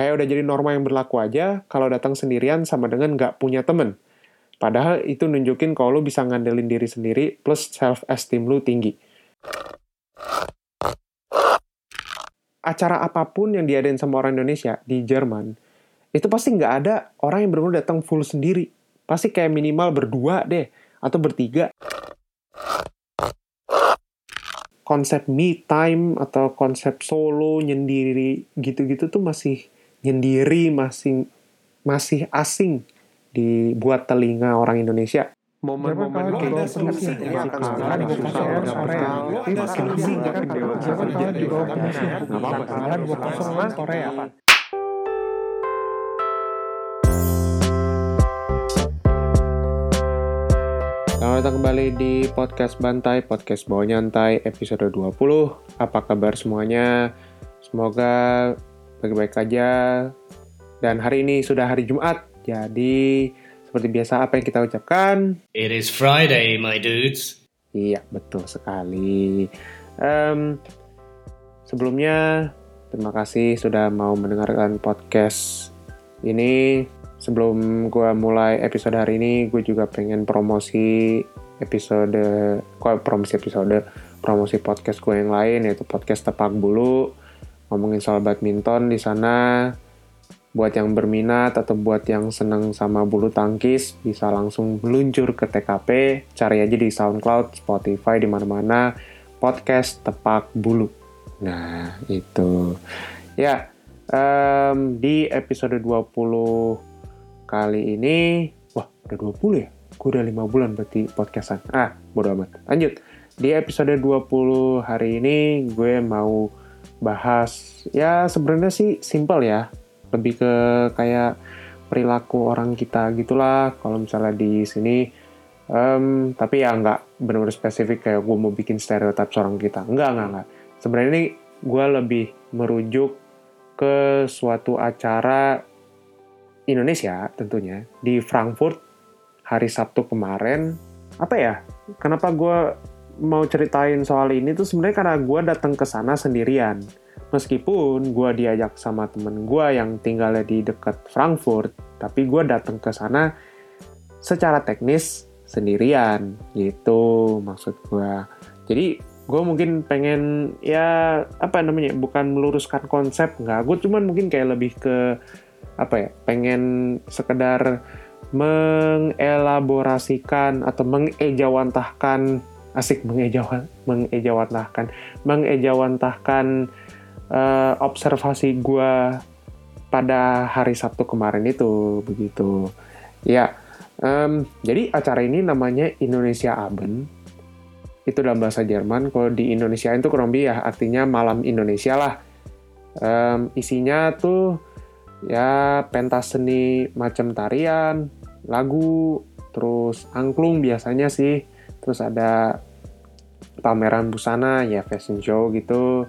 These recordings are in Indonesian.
Kayak udah jadi norma yang berlaku aja, kalau datang sendirian sama dengan nggak punya temen. Padahal itu nunjukin kalau lu bisa ngandelin diri sendiri plus self-esteem lu tinggi. Acara apa pun yang diadain sama orang Indonesia di Jerman, itu pasti nggak ada orang yang benar-benar datang full sendiri. Pasti kayak minimal berdua deh, atau bertiga konsep me time atau konsep solo nyendiri gitu-gitu tuh masih nyendiri masih masih asing dibuat telinga orang Indonesia. Momen-momen kayak gitu sih susah apa-apa. Korea. Selamat datang kembali di podcast Bantai, podcast bawa nyantai episode 20. Apa kabar semuanya? Semoga baik-baik aja. Dan hari ini sudah hari Jumat, jadi seperti biasa apa yang kita ucapkan? It is Friday, my dudes. Iya, betul sekali. Em, sebelumnya, terima kasih sudah mau mendengarkan podcast ini. Sebelum gue mulai episode hari ini, gue juga pengen promosi episode, kok promosi episode, promosi podcast gue yang lain, yaitu podcast Tepak Bulu, ngomongin soal badminton di sana. Buat yang berminat atau buat yang seneng sama bulu tangkis, bisa langsung meluncur ke TKP, cari aja di SoundCloud, Spotify, di mana-mana, podcast Tepak Bulu. Nah, itu. Ya, em, di episode 20 kali ini, wah udah 20 ya? Gue udah 5 bulan berarti podcastan. Ah, bodo amat. Lanjut. Di episode 20 hari ini gue mau bahas, ya sebenarnya sih simple ya. Lebih ke kayak perilaku orang kita gitulah. Kalau misalnya di sini, em, tapi ya nggak benar-benar spesifik kayak gue mau bikin stereotip seorang kita. Enggak, enggak, enggak. Sebenarnya ini gue lebih merujuk ke suatu acara Indonesia tentunya di Frankfurt hari Sabtu kemarin apa ya kenapa gue mau ceritain soal ini tuh sebenarnya karena gue datang ke sana sendirian. Meskipun gue diajak sama temen gue yang tinggalnya di dekat Frankfurt tapi gue datang ke sana secara teknis sendirian gitu maksud gue jadi gue mungkin pengen ya apa namanya bukan meluruskan konsep nggak. Gue cuman mungkin kayak lebih ke apa ya pengen sekedar mengelaborasikan atau mengejawantahkan asik mengejawan mengejawantahkan. Mengejawantahkan eh, observasi gue pada hari Sabtu kemarin itu begitu. Ya em, jadi acara ini namanya Indonesia Aben. Itu dalam bahasa Jerman kalau di Indonesia itu kurang ya artinya malam Indonesia lah. Em, isinya tuh ya pentas seni macam tarian, lagu, terus angklung biasanya sih, terus ada pameran busana ya fashion show gitu.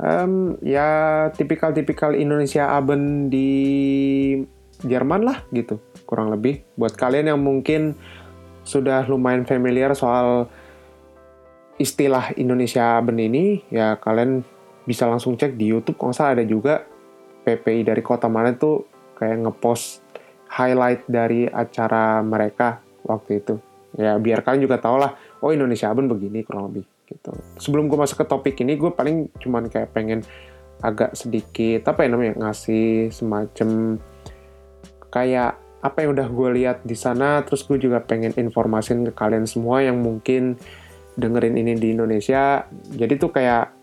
Em, ya tipikal-tipikal Indonesia Aben di Jerman lah gitu kurang lebih. Buat kalian yang mungkin sudah lumayan familiar soal istilah Indonesia Aben ini, ya kalian bisa langsung cek di YouTube. Kalau salah ada juga PPI dari kota mana tuh kayak ngepost highlight dari acara mereka waktu itu. Ya biar kalian juga tahu lah, oh Indonesia Aben begini kurang lebih gitu. Sebelum gue masuk ke topik ini, gue paling cuman kayak pengen agak sedikit apa ya namanya ngasih semacam kayak apa yang udah gue lihat di sana, terus gue juga pengen informasin ke kalian semua yang mungkin dengerin ini di Indonesia. Jadi tuh kayak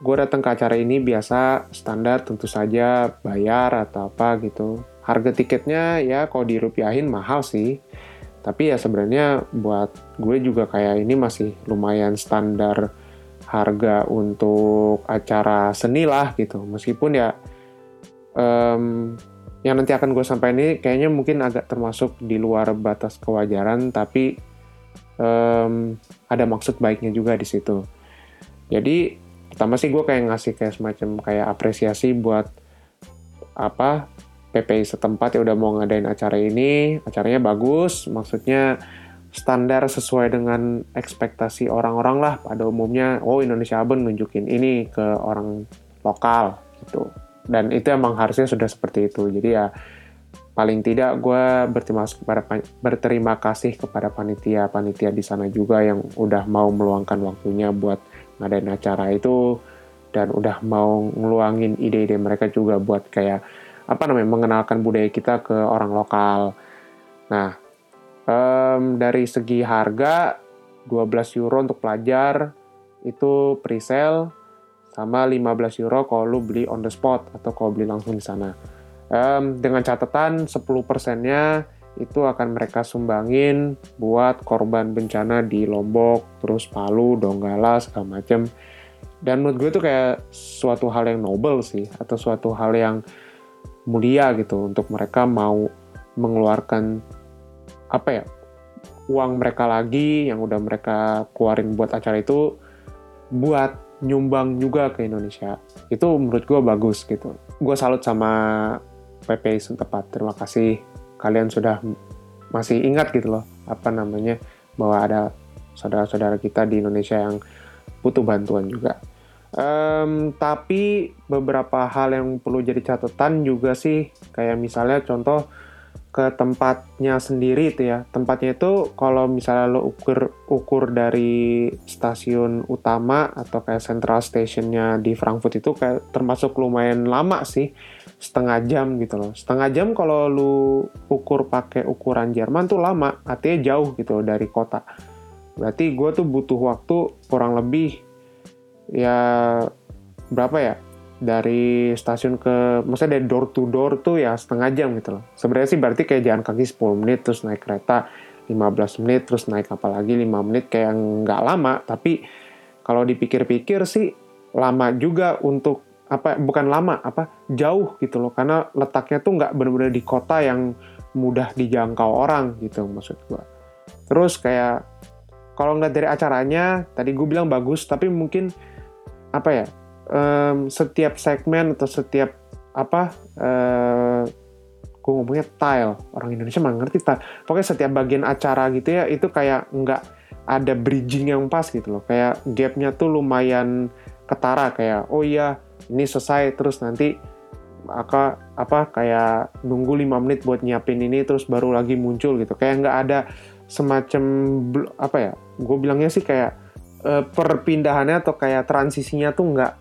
gue datang ke acara ini biasa standar tentu saja bayar atau apa gitu harga tiketnya ya kalau dirupiahin mahal sih tapi ya sebenarnya buat gue juga kayak ini masih lumayan standar harga untuk acara seni lah gitu. Meskipun ya em, yang nanti akan gue sampaikan ini kayaknya mungkin agak termasuk di luar batas kewajaran tapi em, ada maksud baiknya juga di situ. Jadi pertama sih gue kayak ngasih kayak semacam kayak apresiasi buat apa PPI setempat ya udah mau ngadain acara ini. Acaranya bagus maksudnya standar sesuai dengan ekspektasi orang-orang lah. Pada umumnya oh Indonesia Aben nunjukin ini ke orang lokal gitu. Dan itu emang harusnya sudah seperti itu. Jadi ya paling tidak gue berterima berterima kasih kepada panitia panitia di sana juga yang udah mau meluangkan waktunya buat ngadain acara itu dan udah mau ngeluangin ide-ide mereka juga buat kayak apa namanya mengenalkan budaya kita ke orang lokal. Nah, um, dari segi harga 12 euro untuk pelajar itu pre-sale sama 15 euro kalau lu beli on the spot atau kalau beli langsung di sana. Um, dengan catatan 10 persennya itu akan mereka sumbangin buat korban bencana di Lombok, terus Palu, Donggala, segala macem dan menurut gue itu kayak suatu hal yang noble sih atau suatu hal yang mulia gitu untuk mereka mau mengeluarkan apa ya uang mereka lagi yang udah mereka keluarin buat acara itu buat nyumbang juga ke Indonesia. Itu menurut gue bagus gitu. Gue salut sama PPI setempat terima kasih. Kalian sudah masih ingat gitu loh apa namanya bahwa ada saudara-saudara kita di Indonesia yang butuh bantuan juga. Um, tapi beberapa hal yang perlu jadi catatan juga sih, kayak misalnya contoh ke tempatnya sendiri itu ya. Tempatnya itu kalau misalnya lo ukur ukur dari stasiun utama atau kayak central stationnya di Frankfurt itu kayak termasuk lumayan lama sih, setengah jam gitu loh. Setengah jam kalau lu ukur pakai ukuran Jerman tuh lama, artinya jauh gitu loh dari kota Berarti gue tuh butuh waktu kurang lebih ya berapa ya? Dari stasiun ke maksudnya dari door to door tuh ya setengah jam gitu loh. Sebenarnya sih berarti kayak jalan kaki 10 menit terus naik kereta 15 menit terus naik apa lagi 5 menit kayak nggak lama. Tapi kalau dipikir-pikir sih lama juga untuk apa bukan lama apa jauh gitu loh. Karena letaknya tuh nggak benar-benar di kota yang mudah dijangkau orang gitu maksud gue terus kayak kalau nggak dari acaranya tadi gue bilang bagus tapi mungkin apa ya um, setiap segmen atau setiap apa uh, gue ngomongnya tile. Orang Indonesia mah ngerti tile. Pokoknya setiap bagian acara gitu ya itu kayak nggak ada bridging yang pas gitu loh. Kayak gapnya tuh lumayan ketara. Kayak oh iya ini selesai terus nanti apa apa kayak nunggu lima menit buat nyiapin ini terus baru lagi muncul gitu. Kayak nggak ada semacam apa ya gue bilangnya sih kayak uh, perpindahannya atau kayak transisinya tuh nggak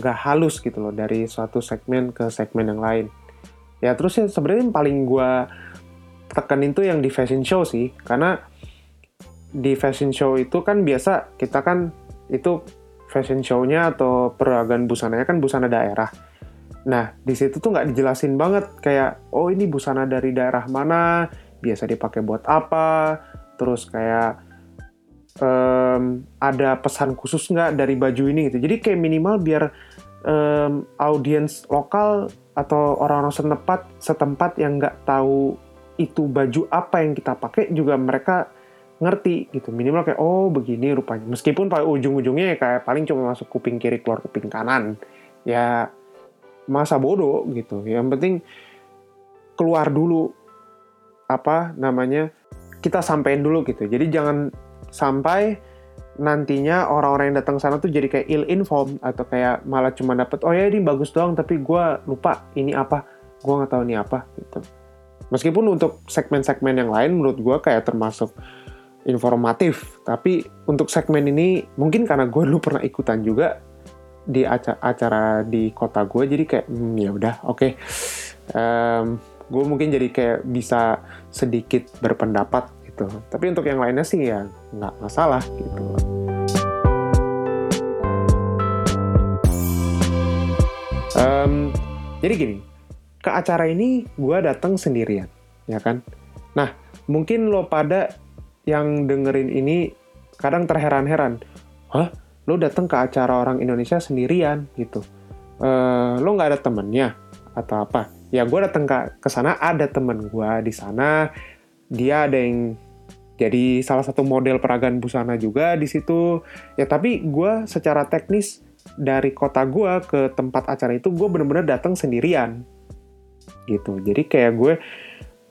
nggak um, halus gitu loh dari suatu segmen ke segmen yang lain ya terus ya sebenarnya paling gue tekenin tuh yang di fashion show sih karena di fashion show itu kan biasa kita kan itu fashion show-nya atau peragaan busananya kan busana daerah. Nah, di situ tuh nggak dijelasin banget kayak, oh ini busana dari daerah mana, biasa dipakai buat apa, terus kayak um, ada pesan khusus nggak dari baju ini gitu. Jadi kayak minimal biar um, audiens lokal atau orang-orang setempat setempat yang nggak tahu itu baju apa yang kita pakai juga mereka ngerti gitu minimal kayak oh begini rupanya meskipun pada ujung-ujungnya ya kayak paling cuma masuk kuping kiri keluar kuping kanan ya masa bodoh gitu yang penting keluar dulu apa namanya kita sampein dulu gitu. Jadi jangan sampai nantinya orang-orang yang datang sana tuh jadi kayak ill informed atau kayak malah cuma dapet oh ya ini bagus doang tapi gue lupa ini apa gue nggak tahu ini apa gitu meskipun untuk segmen-segmen yang lain menurut gue kayak termasuk informatif tapi untuk segmen ini mungkin karena gue dulu pernah ikutan juga di acara, acara di kota gue jadi kayak hmm, ya udah oke okay. um, gue mungkin jadi kayak bisa sedikit berpendapat gitu. Tapi untuk yang lainnya sih ya nggak masalah gitu. Um, jadi gini ke acara ini gue datang sendirian ya kan? Nah mungkin lo pada yang dengerin ini kadang terheran-heran hah? Lo datang ke acara orang Indonesia sendirian? gitu. Uh, lo nggak ada temennya atau apa? Ya gue datang ke ke sana ada temen gue di sana. Dia ada yang jadi salah satu model peragaan busana juga di situ. Ya tapi gue secara teknis dari kota gue ke tempat acara itu gue bener-bener datang sendirian. Gitu. Jadi kayak gue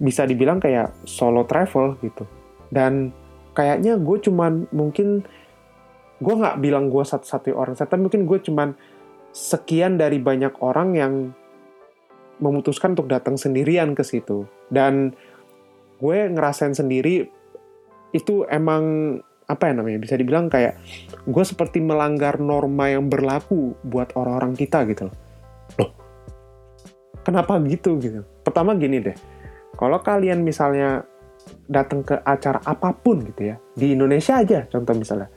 bisa dibilang kayak solo travel gitu. Dan kayaknya gue cuman mungkin gue nggak bilang gue satu-satu orang tapi mungkin gue cuman sekian dari banyak orang yang memutuskan untuk datang sendirian ke situ. Dan gue ngerasain sendiri itu emang apa ya namanya bisa dibilang kayak gue seperti melanggar norma yang berlaku buat orang-orang kita gitu loh. Loh, kenapa gitu gitu? Pertama gini deh, kalau kalian misalnya datang ke acara apa pun gitu ya di Indonesia aja contoh misalnya,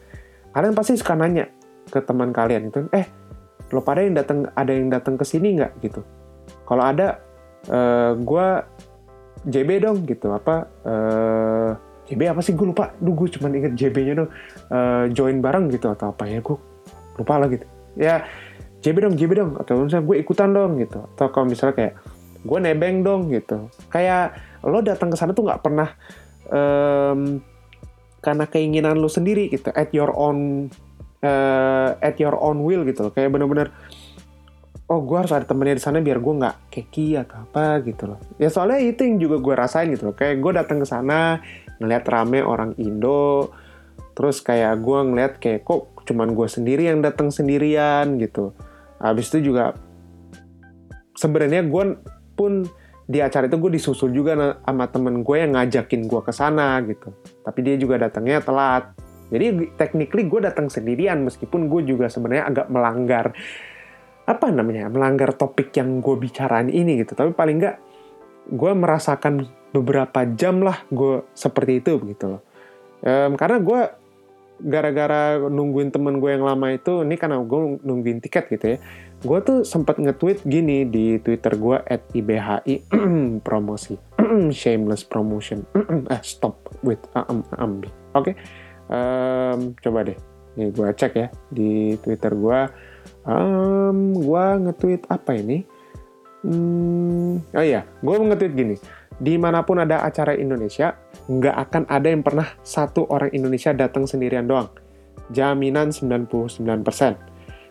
kalian pasti suka nanya ke teman kalian itu, eh lo pada yang datang ada yang datang ke sini nggak gitu? Kalau ada, uh, gue JB dong gitu apa? Uh, JB apa sih? Gue lupa. Duh gue cuma inget JB-nya dong uh, join bareng gitu atau apa ya gue lupa lah gitu. Ya JB dong JB dong. Atau misalnya gue ikutan dong gitu. Atau kalau misalnya kayak gue nebeng dong gitu. Kayak lo datang ke sana tuh nggak pernah um, karena keinginan lo sendiri gitu. At your own uh, at your own will gitu kayak bener-bener oh gue harus ada temennya di sana biar gue nggak keki atau apa gitu loh. Ya soalnya itu yang juga gue rasain gitu loh. Kayak gue datang ke sana ngeliat rame orang Indo terus kayak gue ngeliat kayak kok cuman gue sendiri yang datang sendirian? gitu. Habis itu juga sebenarnya gue pun di acara itu gue disusul juga sama temen gue yang ngajakin gue ke sana gitu. Tapi dia juga datangnya telat. Jadi technically gue datang sendirian meskipun gue juga sebenarnya agak melanggar apa namanya melanggar topik yang gue bicarain ini gitu. Tapi paling nggak gue merasakan beberapa jam lah gue seperti itu begitu loh. Um, karena gue gara-gara nungguin temen gue yang lama itu ini karena gue nungguin tiket gitu ya. Gue tuh sempat nge-tweet gini di twitter gue at ibhi promosi. Shameless promotion. Eh stop with um, oke. Okay. um, coba deh. Nih gue cek ya di twitter gue um, gue nge-tweet apa ini? Hmm, oh iya, gue nge-tweet gini. Di mana pun ada acara Indonesia, nggak akan ada yang pernah satu orang Indonesia datang sendirian doang. Jaminan 99%.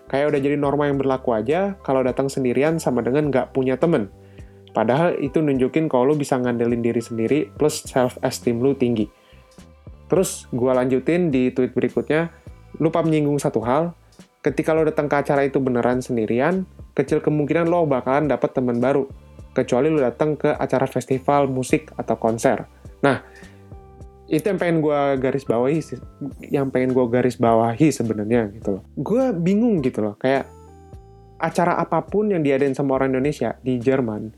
Kayak udah jadi norma yang berlaku aja, kalau datang sendirian sama dengan nggak punya temen. Padahal itu nunjukin kalau lu bisa ngandelin diri sendiri plus self-esteem lu tinggi. Terus gue lanjutin di tweet berikutnya, lupa menyinggung satu hal, ketika lo datang ke acara itu beneran sendirian, kecil kemungkinan lo bakalan dapet teman baru. Kecuali lo datang ke acara festival musik atau konser. Nah, itu yang pengen gue garis bawahi yang pengen gue garis bawahi sebenarnya gitu loh. Gue bingung gitu loh. Kayak acara apa pun yang diadain sama orang Indonesia di Jerman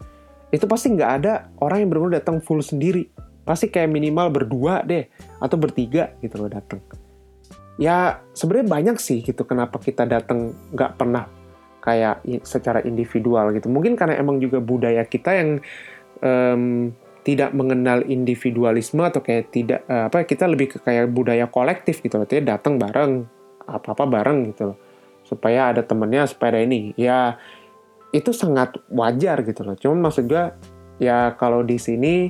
itu pasti nggak ada orang yang benar-benar datang full sendiri. Pasti kayak minimal berdua deh atau bertiga gitu loh datang ya sebenarnya banyak sih gitu kenapa kita datang nggak pernah kayak secara individual gitu. Mungkin karena emang juga budaya kita yang um, tidak mengenal individualisme atau kayak tidak uh, apa kita lebih ke kayak budaya kolektif gitu loh. Artinya datang bareng apa apa bareng gitu loh. Supaya ada temennya supaya ini. Ya itu sangat wajar gitu loh. Cuman maksud gue ya kalau di sini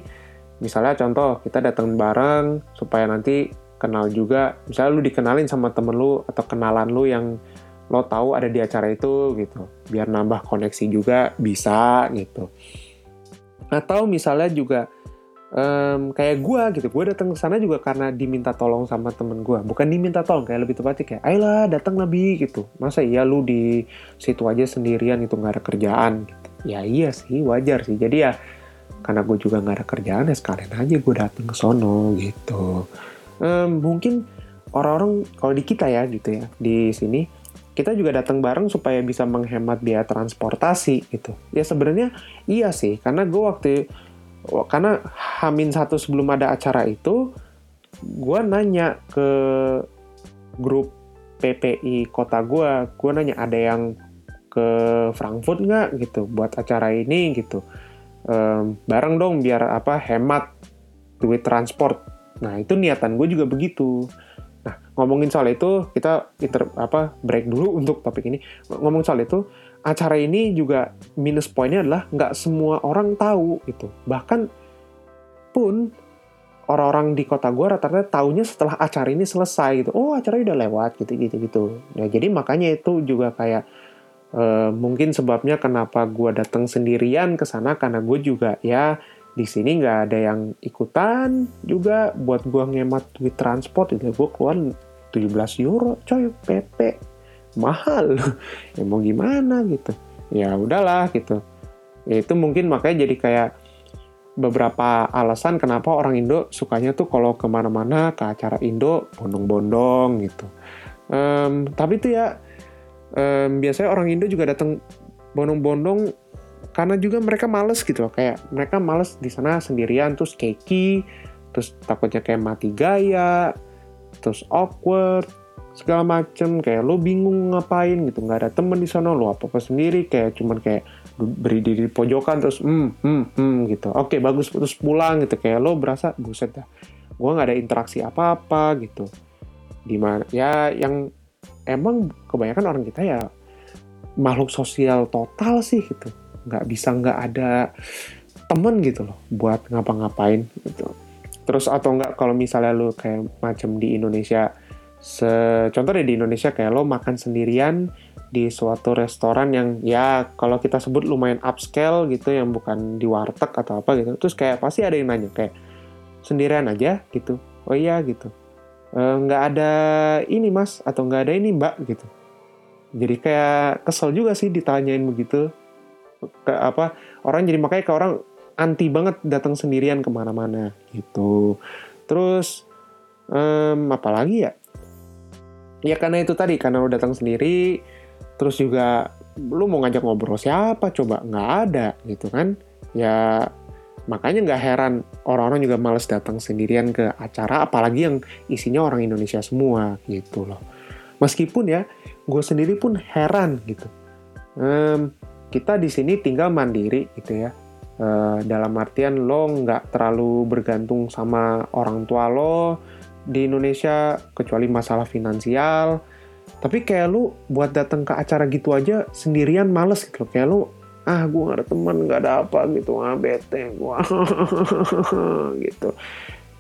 misalnya contoh kita datang bareng supaya nanti kenal juga. Misalnya lu dikenalin sama temen lu atau kenalan lu yang lo tahu ada di acara itu gitu. Biar nambah koneksi juga bisa gitu. Atau misalnya juga um, kayak gue gitu. Gue datang ke sana juga karena diminta tolong sama temen gue bukan diminta tolong kayak lebih tepatnya kayak ayolah datang lebih gitu. Masa iya lu di situ aja sendirian itu nggak ada kerjaan gitu. Ya iya sih wajar sih. Jadi ya karena gue juga nggak ada kerjaan ya sekalian aja gue datang ke sono gitu um, mungkin orang-orang kalau di kita ya gitu ya di sini kita juga datang bareng supaya bisa menghemat biaya transportasi gitu. Ya sebenarnya iya sih karena gue waktu karena Hamin satu sebelum ada acara itu gue nanya ke grup PPI kota gue gue nanya ada yang ke Frankfurt nggak? Gitu buat acara ini gitu. Um, bareng dong biar apa hemat duit transport Nah, itu niatan gue juga begitu. Nah, ngomongin soal itu, kita inter, apa break dulu untuk topik ini. Ngomong soal itu, acara ini juga minus poinnya adalah nggak semua orang tahu itu. Bahkan pun orang-orang di kota gue rata-rata taunya setelah acara ini selesai gitu. Oh, acara udah lewat gitu gitu gitu. Ya, jadi makanya itu juga kayak uh, mungkin sebabnya kenapa gue datang sendirian ke sana karena gue juga ya di sini nggak ada yang ikutan juga. Buat gua ngemat duit transport itu gua keluar 17 euro coy PP mahal. Ya mau gimana gitu. Ya udahlah gitu. Ya itu mungkin makanya jadi kayak beberapa alasan kenapa orang Indo sukanya tuh kalau ke mana-mana ke acara Indo bondong-bondong gitu. Um, tapi tuh ya um, biasanya orang Indo juga datang bondong-bondong karena juga mereka males gitu loh. Kayak mereka males di sana sendirian terus keki terus takutnya kayak mati gaya terus awkward segala macem. Kayak lo bingung ngapain gitu nggak ada temen di sana lo apa apa sendiri. Kayak cuman kayak berdiri di pojokan terus hmm hmm hmm gitu. Oke bagus terus pulang gitu. Kayak lo berasa buset dah gue nggak ada interaksi apa apa gitu. Di mana ya yang emang kebanyakan orang kita ya makhluk sosial total sih gitu nggak bisa nggak ada temen gitu loh buat ngapa-ngapain gitu. Terus atau enggak kalau misalnya lo kayak macam di Indonesia contoh deh di Indonesia kayak lo makan sendirian di suatu restoran yang ya kalau kita sebut lumayan upscale gitu yang bukan di warteg atau apa gitu terus kayak pasti ada yang nanya kayak sendirian aja? gitu. Oh iya gitu. E, ada ini mas atau nggak ada ini mbak gitu. Jadi kayak kesel juga sih ditanyain begitu ke apa orang jadi makanya ke orang anti banget datang sendirian ke mana-mana gitu. Terus um, apalagi ya? Ya karena itu tadi karena lo datang sendiri terus juga lu mau ngajak ngobrol siapa coba nggak ada gitu kan? Ya makanya nggak heran orang-orang juga males datang sendirian ke acara apalagi yang isinya orang Indonesia semua gitu loh. Meskipun ya gue sendiri pun heran gitu. Um, kita di sini tinggal mandiri gitu ya. Uh, dalam artian lo nggak terlalu bergantung sama orang tua lo di Indonesia kecuali masalah finansial. Tapi kayak lu buat datang ke acara gitu aja sendirian males gitu. Kayak lu ah gue gak ada teman gak ada apa gitu. Ah bete gue gitu.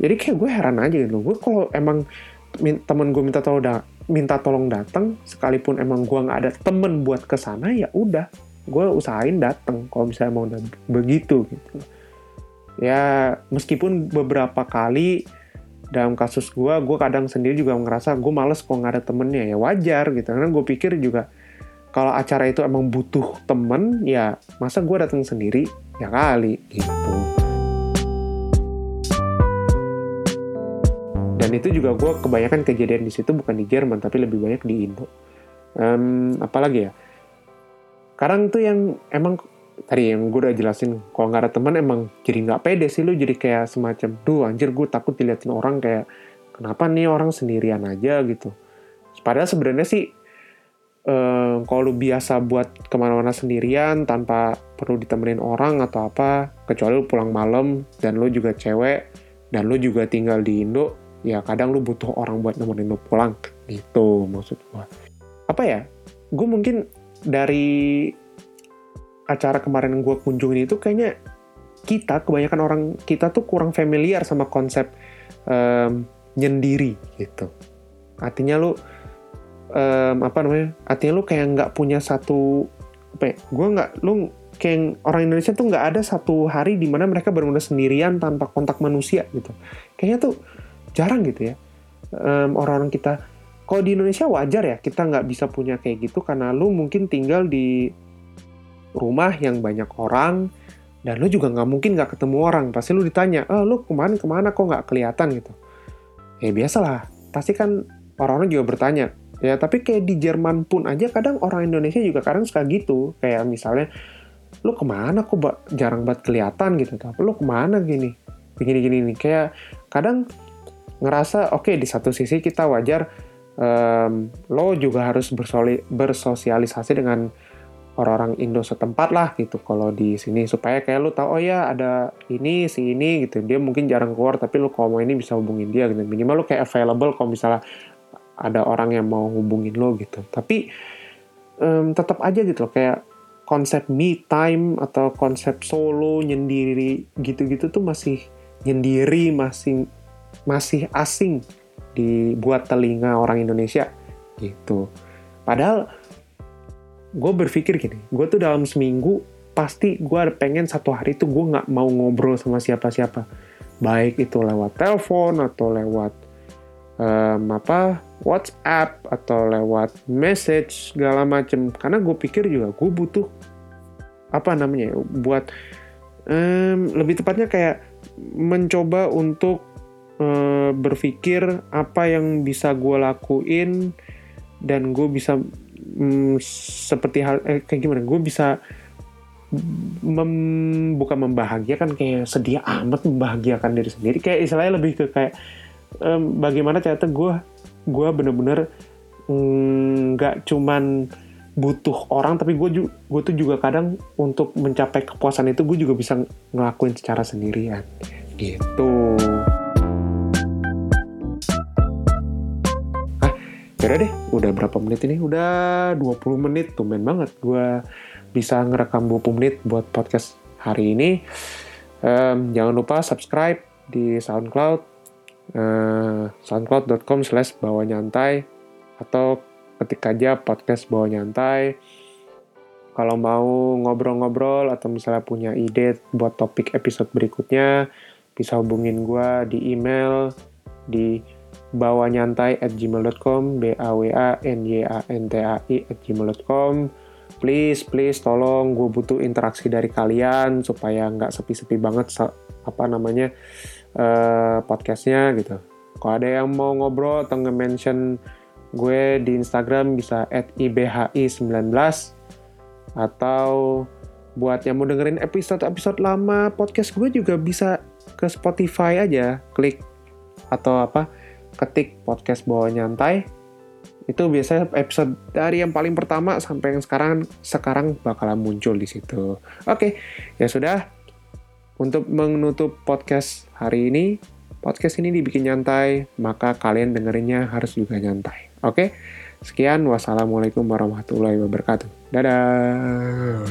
Jadi kayak gue heran aja gitu. Gue kalau emang temen gue minta tolong minta tolong datang sekalipun emang gue nggak ada temen buat ke sana ya udah gue usahain datang kalau misalnya mau begitu gitu. Ya meskipun beberapa kali dalam kasus gue, gue kadang sendiri juga ngerasa gue males kok nggak ada temennya. Ya wajar gitu. Karena gue pikir juga kalau acara itu emang butuh temen ya masa gue datang sendiri? Ya kali gitu. Dan itu juga gue kebanyakan kejadian di situ bukan di Jerman tapi lebih banyak di Indo. Um, apalagi ya kadang tuh yang emang tadi yang gue udah jelasin kalau nggak ada teman emang jadi nggak pede sih lu jadi kayak semacam duh anjir gue takut diliatin orang kayak kenapa nih orang sendirian aja gitu. Padahal sebenarnya sih eh, kalau lu biasa buat ke mana-mana sendirian tanpa perlu ditemenin orang atau apa kecuali lu pulang malam dan lu juga cewek dan lu juga tinggal di Indo ya kadang lu butuh orang buat nemenin lu pulang gitu maksud gue apa ya gue mungkin dari acara kemarin gue kunjungin itu kayaknya kita kebanyakan orang kita tuh kurang familiar sama konsep um, nyendiri gitu. Artinya lu um, apa namanya artinya lu kayak nggak punya satu apa ya, gue nggak lu kayak orang Indonesia tuh nggak ada satu hari di mana mereka benar-benar sendirian tanpa kontak manusia gitu. Kayaknya tuh jarang gitu ya um, orang-orang kita kalau di Indonesia wajar ya kita nggak bisa punya kayak gitu karena lu mungkin tinggal di rumah yang banyak orang dan lu juga nggak mungkin nggak ketemu orang. Pasti lu ditanya oh lu ke mana ke mana? Kok nggak kelihatan? gitu. Ya biasalah. Pasti kan orang-orang juga bertanya. Ya tapi kayak di Jerman pun aja kadang orang Indonesia juga kadang suka gitu. Kayak misalnya lu ke mana kok jarang banget kelihatan? gitu. Lu ke mana gini? Begini gini nih. Kayak kadang ngerasa oke okay, di satu sisi kita wajar um, lo juga harus bersosialisasi dengan orang-orang Indo setempat lah gitu. Kalau di sini supaya kayak lu tahu oh ya ada ini si ini gitu. Dia mungkin jarang keluar tapi lu kalau mau ini bisa hubungin dia gitu. Minimal lu kayak available kalau misalnya ada orang yang mau hubungin lo gitu. Tapi um, tetap aja gitu loh kayak konsep me time atau konsep solo nyendiri gitu-gitu tuh masih nyendiri masih masih asing dibuat telinga orang Indonesia. Gitu. Padahal gue berpikir gini gue tuh dalam seminggu pasti gue pengen satu hari itu gue nggak mau ngobrol sama siapa-siapa. Baik itu lewat telepon atau lewat um, apa WhatsApp atau lewat message segala macem. Karena gue pikir juga gue butuh apa namanya ya, buat um, lebih tepatnya kayak mencoba untuk uh, berpikir apa yang bisa gue lakuin dan gue bisa um, seperti hal eh, kayak gimana gue bisa mem, bukan membahagiakan kayak sedia amat membahagiakan diri sendiri. Kayak istilahnya lebih ke kayak um, bagaimana ternyata gue gue bener-bener nggak mm, cuman butuh orang tapi gue gue tuh juga kadang untuk mencapai kepuasan itu gue juga bisa ngelakuin secara sendirian. Gitu yaudah deh udah berapa menit ini? Udah 20 menit tuh main banget gue bisa ngerekam 20 menit buat podcast hari ini. Um, jangan lupa subscribe di SoundCloud uh, soundcloud.com slash bawa nyantai atau ketik aja podcast bawa nyantai. Kalau mau ngobrol-ngobrol atau misalnya punya ide buat topik episode berikutnya bisa hubungin gue di email di bawanyantai at gmail.com b a w a n y a n t a i at gmail.com please please tolong gue butuh interaksi dari kalian supaya nggak sepi-sepi banget apa namanya uh, podcastnya gitu. Kalau ada yang mau ngobrol atau nge-mention gue di Instagram bisa at ibhi19 atau buat yang mau dengerin episode-episode lama podcast gue juga bisa ke Spotify aja. Klik atau apa ketik podcast bawa nyantai itu biasanya episode dari yang paling pertama sampai yang sekarang sekarang bakalan muncul di situ. Oke, ya sudah untuk menutup podcast hari ini, podcast ini dibikin nyantai, maka kalian dengerinnya harus juga nyantai. Oke? Sekian, wassalamualaikum warahmatullahi wabarakatuh. Dadah.